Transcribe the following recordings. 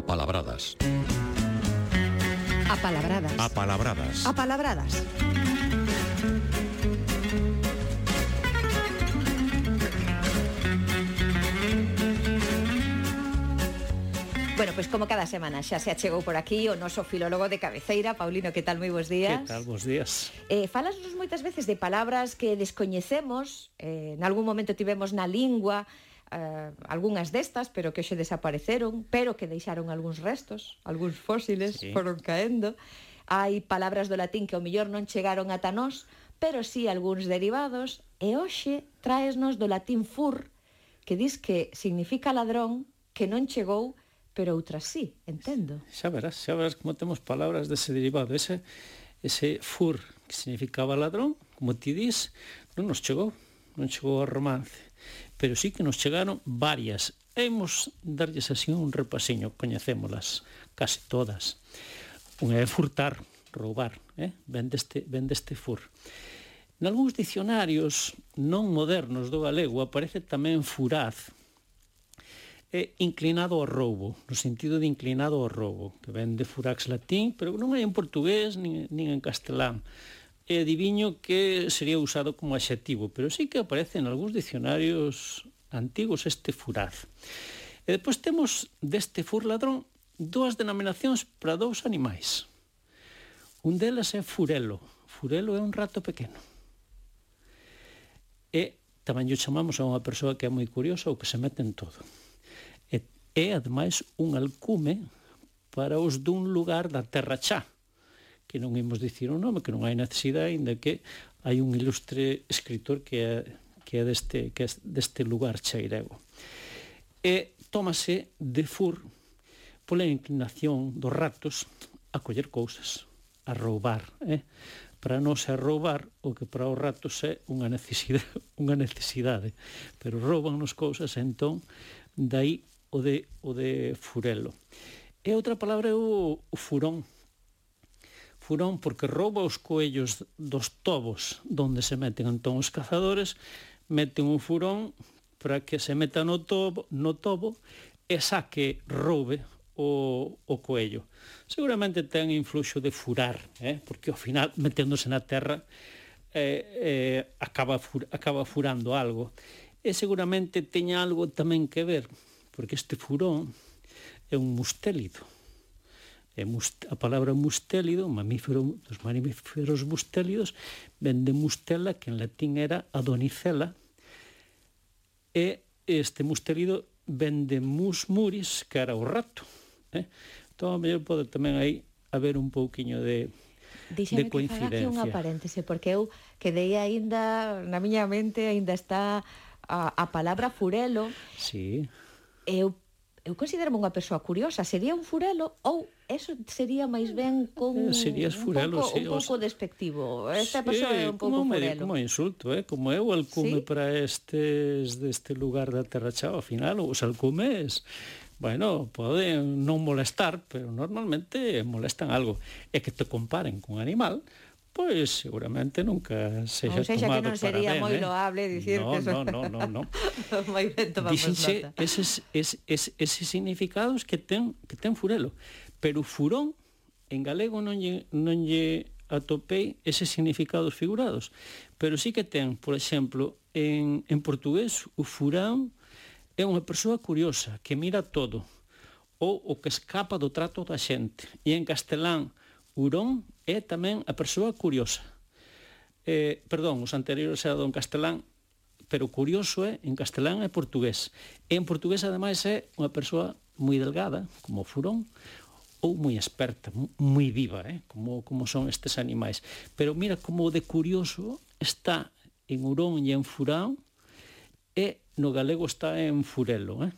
Apalabradas. Apalabradas. Apalabradas. Apalabradas. Bueno, pois pues como cada semana xa se achegou por aquí o noso filólogo de cabeceira, Paulino, que tal, moi bons días. Que tal, bons días. Eh, falasnos moitas veces de palabras que descoñecemos, eh, en algún momento tivemos na lingua, eh, algunhas destas, pero que hoxe desapareceron, pero que deixaron algúns restos, algúns fósiles sí. foron caendo. Hai palabras do latín que ao millor non chegaron ata nós, pero sí algúns derivados, e hoxe traesnos do latín fur, que dis que significa ladrón, que non chegou, pero outras sí, entendo. Xa verás, xa verás como temos palabras dese derivado, ese ese fur que significaba ladrón, como ti dis, non nos chegou, non chegou ao romance pero sí que nos chegaron varias. Hemos darlles así un repaseño, coñecémolas case todas. Unha é furtar, roubar, eh? ven, deste, ven deste fur. Nalgúns dicionarios non modernos do galego aparece tamén furaz é inclinado ao roubo, no sentido de inclinado ao roubo, que ven de furax latín, pero non hai en portugués nin, nin en castelán e adiviño que sería usado como adxetivo, pero sí que aparece en algúns dicionarios antigos este furaz. E depois temos deste furladrón dúas denominacións para dous animais. Un delas é furelo. Furelo é un rato pequeno. E tamén yo chamamos a unha persoa que é moi curiosa ou que se mete en todo. E é, ademais, un alcume para os dun lugar da terra chá, que non imos dicir o nome, que non hai necesidade, ainda que hai un ilustre escritor que é, que é deste, que é deste lugar cheirego. E tómase de fur pola inclinación dos ratos a coller cousas, a roubar. Eh? Para non ser roubar o que para os ratos é unha necesidade, unha necesidade. pero rouban nos cousas, entón, dai o de, o de furelo. E outra palabra é o, o furón, furón porque rouba os coellos dos tobos donde se meten entón os cazadores, meten un furón para que se meta no tobo, no tobo e saque, roube o, o coello. Seguramente ten influxo de furar, eh? porque ao final, meténdose na terra, eh, eh, acaba, fur, acaba furando algo. E seguramente teña algo tamén que ver, porque este furón é un mustélido E must, a palabra mustélido, mamífero dos mamíferos mustélidos, ven de mustela, que en latín era adonicela, e este mustélido ven de mus muris, que era o rato. Eh? Entón, a mellor pode tamén aí haber un pouquiño de, Díxeme de coincidencia. Díxeme que faga aquí unha paréntese, porque eu quedei aínda, na miña mente, aínda está a, a palabra furelo. Sí. Eu eu considero unha persoa curiosa, sería un furelo ou eso sería máis ben con eh, Serías furelo, un pouco, sí, un pouco os... despectivo. Esta sí, persoa é un pouco como furelo. Como insulto, eh? como eu alcume sí? para estes deste lugar da Terra Chao, ao final os alcumes bueno, poden non molestar, pero normalmente molestan algo. É que te comparen con animal, pois seguramente nunca sexa, Ou seja, tomado que non sería ben, moi eh? loable dicir no, que son... no, no, no, no. moi ben tomamos Dixense eses, es, es, eses significados que ten, que ten furelo. Pero furón en galego non lle, non lle atopei eses significados figurados. Pero sí que ten, por exemplo en, en portugués o furán é unha persoa curiosa que mira todo ou o que escapa do trato da xente. E en castelán Urón é tamén a persoa curiosa. Eh, perdón, os anteriores era don Castelán, pero curioso é, en castelán e portugués. E en portugués, ademais, é unha persoa moi delgada, como furón, ou moi experta, moi viva, eh? como, como son estes animais. Pero mira como de curioso está en Urón e en Furán, e no galego está en Furelo. Eh?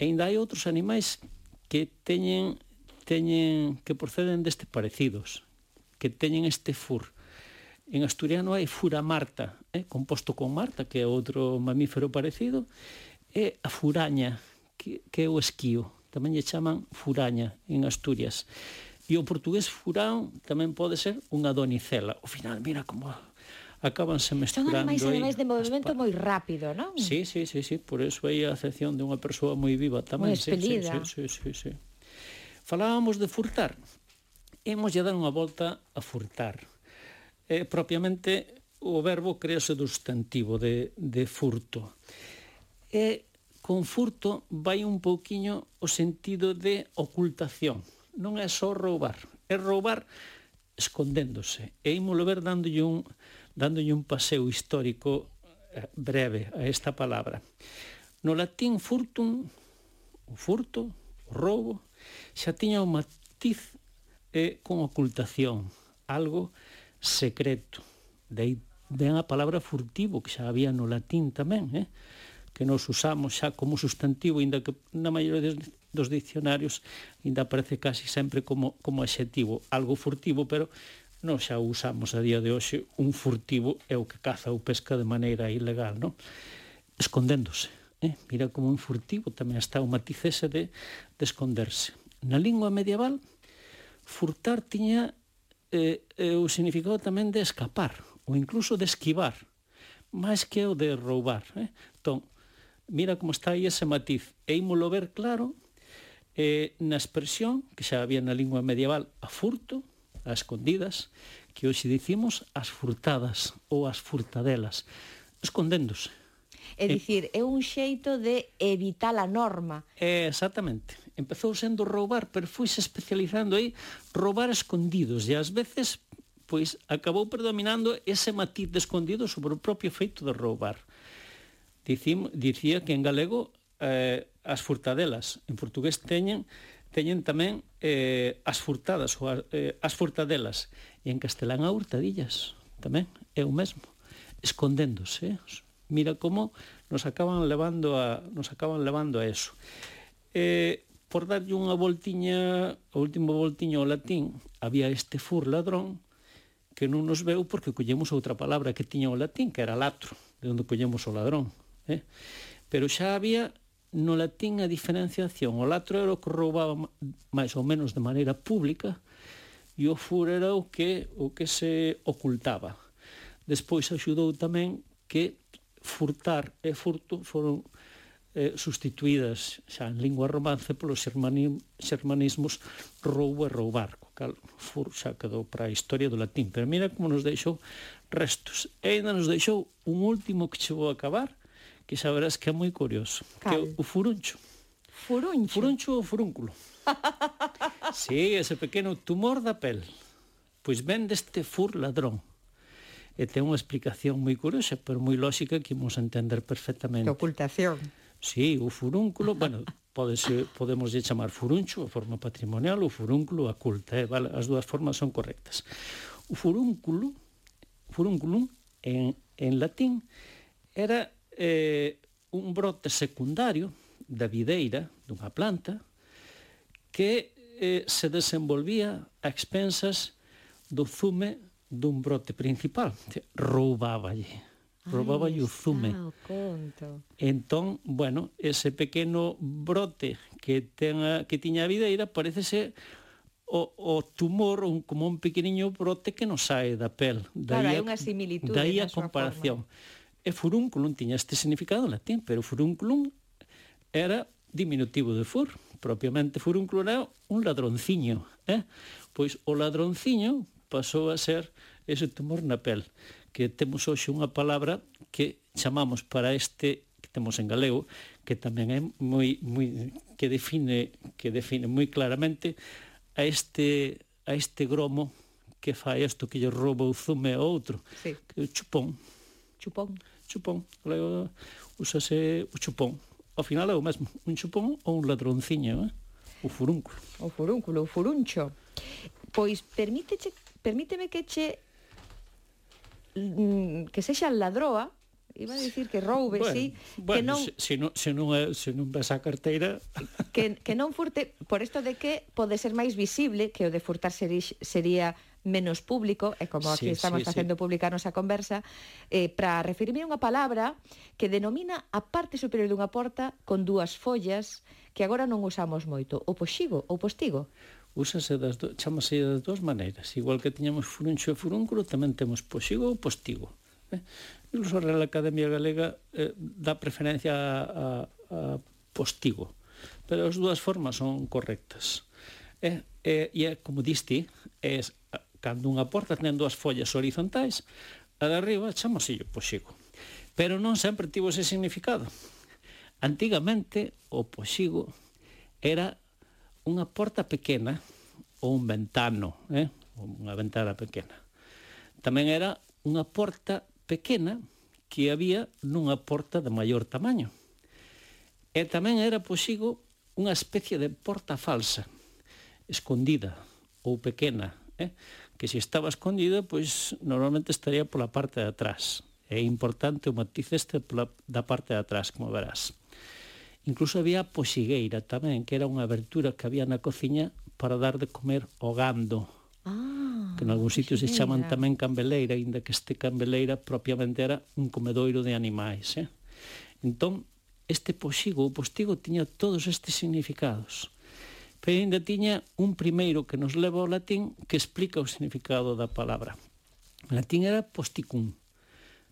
E ainda hai outros animais que teñen teñen que proceden destes parecidos, que teñen este fur. En asturiano hai fura marta, eh, composto con marta, que é outro mamífero parecido, e a furaña, que, que é o esquío. Tamén lle chaman furaña en Asturias. E o portugués furán tamén pode ser unha donicela. O final, mira como acabanse mesturando. Son animais, animais de movimento moi rápido, non? Sí, sí, sí, sí, por eso aí a acepción de unha persoa moi viva tamén. Moi expelida. Sí, sí, sí, sí, sí. Falábamos de furtar. Hemos lle dar unha volta a furtar. Eh, propiamente, o verbo crease do substantivo de, de furto. E con furto vai un pouquiño o sentido de ocultación. Non é só roubar, é roubar escondéndose. E ímolo ver dándolle un, dándolle un paseo histórico eh, breve a esta palabra. No latín furtum, o furto, o roubo, xa tiña o matiz e con ocultación, algo secreto. De aí ven a palabra furtivo, que xa había no latín tamén, eh? que nos usamos xa como sustantivo, inda que na maioría dos dicionarios ainda aparece casi sempre como, como adxetivo, algo furtivo, pero non xa usamos a día de hoxe un furtivo é o que caza ou pesca de maneira ilegal, non? Escondéndose Eh? Mira como un furtivo tamén está o matiz ese de, de esconderse. Na lingua medieval, furtar tiña eh, eh, o significado tamén de escapar, ou incluso de esquivar, máis que o de roubar. Eh? Entón, mira como está aí ese matiz. E ímolo ver claro eh, na expresión, que xa había na lingua medieval, a furto, a escondidas, que hoxe dicimos as furtadas ou as furtadelas, escondéndose É dicir, é un xeito de evitar a norma. É, exactamente. Empezou sendo roubar, pero foise especializando aí roubar escondidos e ás veces pois acabou predominando ese matiz de escondido sobre o propio feito de roubar. Dicim, dicía que en galego eh, as furtadelas, en portugués teñen teñen tamén eh, as furtadas ou as, eh, as furtadelas e en castelán a hurtadillas tamén é o mesmo escondéndose eh? Mira como nos acaban levando a, nos acaban levando a eso. Eh, por darlle unha voltiña, o último voltiño ao latín, había este fur ladrón que non nos veu porque collemos outra palabra que tiña o latín, que era latro, de onde collemos o ladrón. Eh? Pero xa había no latín a diferenciación. O latro era o que roubaba máis ou menos de maneira pública e o fur era o que, o que se ocultaba. Despois axudou tamén que furtar e furto foron eh, sustituídas xa en lingua romance polos xermani, xermanismos roubo e roubar, co cal fur xa quedou para a historia do latín. Pero mira como nos deixou restos. E ainda nos deixou un último que chegou a acabar, que xa verás que é moi curioso, cal? que é o furuncho. Furuncho? Furuncho ou furúnculo. sí, ese pequeno tumor da pel. Pois ven deste fur ladrón e ten unha explicación moi curiosa, pero moi lóxica que imos entender perfectamente. De ocultación. Sí, o furúnculo, bueno, pode ser, podemos lle chamar furuncho, a forma patrimonial, o furúnculo a culta, eh? vale? as dúas formas son correctas. O furúnculo, furúnculum, en, en latín, era eh, un brote secundario da videira dunha planta que eh, se desenvolvía a expensas do zume dun brote principal, roubáballe Roubaba o zume. Ah, o conto. Entón, bueno, ese pequeno brote que ten que tiña a videira parece ser o, o tumor un, como un pequeniño brote que non sae da pel. Daí claro, hai unha similitude Daí a comparación. Forma. E furúnculum tiña este significado en latín, pero furúnculum era diminutivo de fur. Propiamente furúnculo era un ladronciño. Eh? Pois o ladronciño pasou a ser ese tumor na pel, que temos hoxe unha palabra que chamamos para este que temos en galego, que tamén é moi, moi que define que define moi claramente a este a este gromo que fai isto que lle rouba o zume a outro, sí. que o chupón. Chupón. Chupón. Galego usase o chupón. Ao final é o mesmo, un chupón ou un ladronciño, eh? o furúnculo. O furúnculo, o furuncho. Pois permítete permíteme que che mm, que sexa ladroa iba a dicir que roube, bueno, sí, bueno, que non se, se non se non é, se non ves a carteira que, que non furte por isto de que pode ser máis visible que o de furtar serix, sería menos público, e como aquí sí, estamos sí, facendo sí. publicar nosa conversa, eh, para referirme a unha palabra que denomina a parte superior dunha porta con dúas follas que agora non usamos moito, o poxigo ou postigo úsase das do, chamase das dúas maneiras. Igual que tiñamos furuncho e furúnculo, tamén temos poxigo ou postigo. Eh? Incluso a Real Academia Galega eh, dá preferencia a, a, a postigo. Pero as dúas formas son correctas. Eh, eh, e, como diste, é cando unha porta ten dúas follas horizontais, a de arriba chamaselle poxigo. Pero non sempre tivo ese significado. Antigamente, o poxigo era unha porta pequena ou un ventano, eh? unha ventana pequena. Tamén era unha porta pequena que había nunha porta de maior tamaño. E tamén era posigo unha especie de porta falsa, escondida ou pequena, eh? que se estaba escondida, pois normalmente estaría pola parte de atrás. É importante o matiz este da parte de atrás, como verás. Incluso había a poxigueira tamén, que era unha abertura que había na cociña para dar de comer o gando. Ah, que en algún sitios se chaman tamén cambeleira, aínda que este cambeleira propiamente era un comedoiro de animais. Eh? Entón, este poxigo, o postigo, tiña todos estes significados. Pero ainda tiña un primeiro que nos leva ao latín que explica o significado da palabra. En latín era posticum.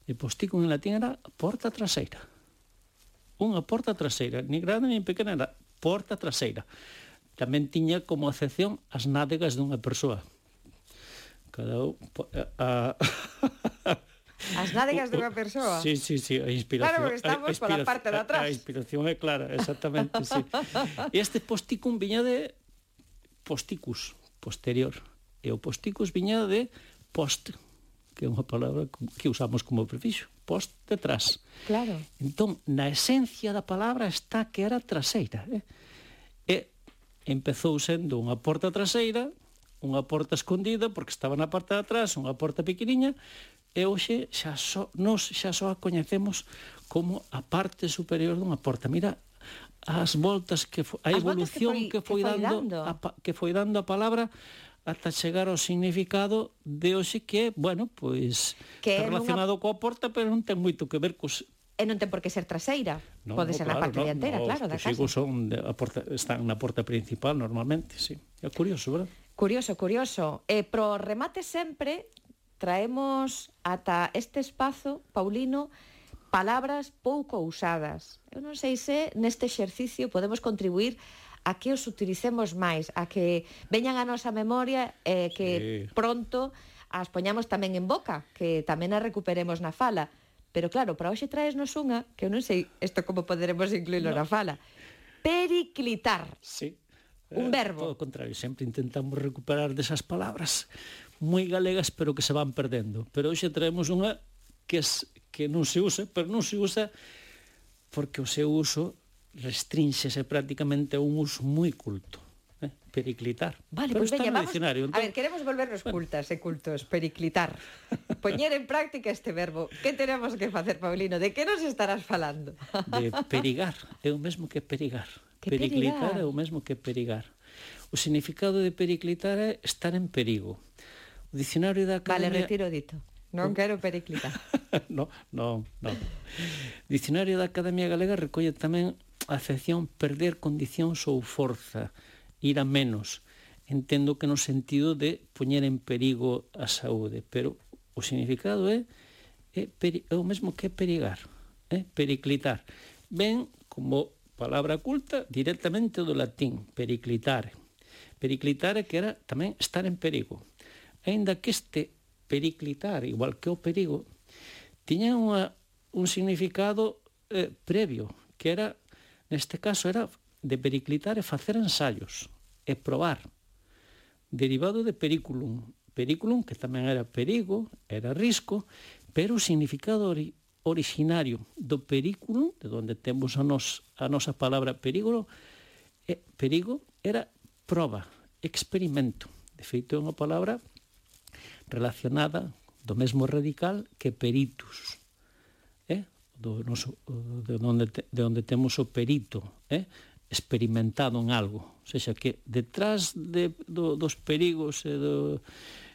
E posticum en latín era porta traseira unha porta traseira, ni grande ni pequena, era porta traseira. Tamén tiña como acepción as nádegas dunha persoa. Cada un... Eh, a... As nádegas dunha persoa? Sí, sí, sí, a inspiración. Claro, porque estamos a, pola parte de atrás. A, a inspiración é clara, exactamente, sí. Este posticum viña de posticus, posterior. E o posticus viña de post, que é unha palabra que usamos como prefixo post detrás. Claro. Entón, na esencia da palabra está que era traseira. Eh? E empezou sendo unha porta traseira, unha porta escondida, porque estaba na parte de atrás, unha porta pequeniña, e hoxe xa só, nos xa só a coñecemos como a parte superior dunha porta. Mira, as voltas que foi, a as evolución que foi, que foi, que foi dando, dando. A, que foi dando a palabra ata chegar ao significado de hoxe que bueno, pois que está relacionado nunha... coa porta, pero non ten moito que ver cos E non ten por que ser traseira, no, pode no, ser claro, na parte no, dianteira, no, claro, da casa. Os son de, a porta, están na porta principal normalmente, sí. É curioso, verdad? Curioso, curioso. E pro remate sempre traemos ata este espazo, Paulino, palabras pouco usadas. Eu non sei se neste exercicio podemos contribuir a que os utilicemos máis, a que veñan a nosa memoria e eh, que sí. pronto as poñamos tamén en boca, que tamén as recuperemos na fala. Pero claro, para hoxe traesnos unha, que eu non sei isto como poderemos incluílo no. na fala. Periclitar. Sí. Un eh, verbo. Todo o contrario, sempre intentamos recuperar desas palabras moi galegas, pero que se van perdendo. Pero hoxe traemos unha que, es, que non se usa, pero non se usa porque o seu uso restrínxese prácticamente a un uso moi culto eh? periclitar. Vale, Pero pues veña, vamos. Entón... A ver, queremos volvernos bueno. cultas e cultos, periclitar. Poñer en práctica este verbo. Que teremos que facer, Paulino? De que nos estarás falando? De perigar, é o mesmo que perigar. Que periclitar perigar? é o mesmo que perigar. O significado de periclitar é estar en perigo. O dicionario da Academia... Vale, retiro dito. Non quero periclitar. non, non, non. Dicionario da Academia Galega recolle tamén afección perder condicións ou forza, ir a menos. Entendo que no sentido de poñer en perigo a saúde, pero o significado é, é, peri, é o mesmo que perigar, é periclitar. Ben, como palabra culta, directamente do latín, periclitar. Periclitar é que era tamén estar en perigo. Ainda que este periclitar, igual que o perigo, tiña unha, un significado eh, previo, que era Neste caso era de periclitar e facer ensaios e probar. Derivado de periculum. Periculum, que tamén era perigo, era risco, pero o significado ori originario do periculum, de onde temos a, nos, a nosa palabra perigo, é, perigo era proba, experimento. De feito, é unha palabra relacionada do mesmo radical que peritus, do noso, de, onde te, de onde temos o perito eh? experimentado en algo. o seja, que detrás de, do, dos perigos e, do,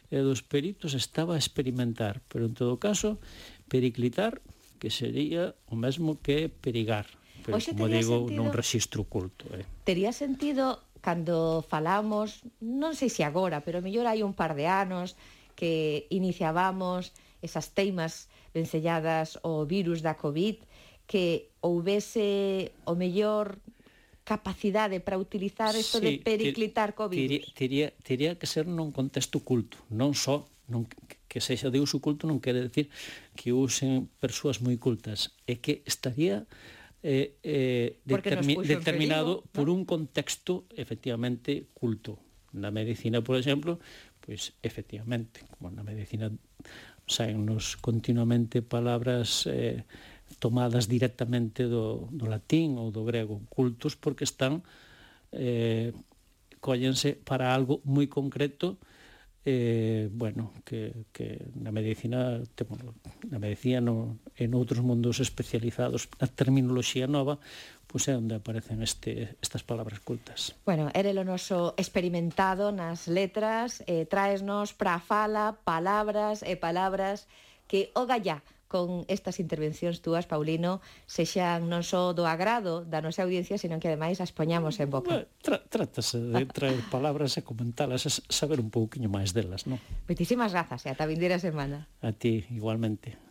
e dos peritos estaba a experimentar. Pero, en todo caso, periclitar, que sería o mesmo que perigar. Pero, Oxe, como digo, sentido, nun rexistro culto. Eh? Tería sentido cando falamos, non sei se agora, pero mellor hai un par de anos, que iniciábamos esas teimas vencelladas o virus da COVID, que houvese o mellor capacidade para utilizar isto sí, de periclitar co virus. Teria, teria, teria que ser nun contexto culto, non só non que sexa de uso culto non quere decir que usen persoas moi cultas, é que estaría eh, eh, determi determinado peligro, por ¿no? un contexto efectivamente culto. Na medicina, por exemplo, pois pues, efectivamente, como na medicina saennos continuamente palabras eh, tomadas directamente do, do latín ou do grego, cultos porque están eh, collense para algo moi concreto eh, bueno, que, que na medicina temos, na medicina no, en outros mundos especializados. A terminoloxía nova pois é onde aparecen este, estas palabras cultas. Bueno, eres o noso experimentado nas letras, eh, traesnos para fala, palabras e palabras que o gallá con estas intervencións túas, Paulino, sexan non só do agrado da nosa audiencia, senón que ademais as poñamos en boca. Tra trátase de traer palabras e comentalas, e saber un pouquiño máis delas, non? Moitísimas grazas e ata vindeira semana. A ti, igualmente.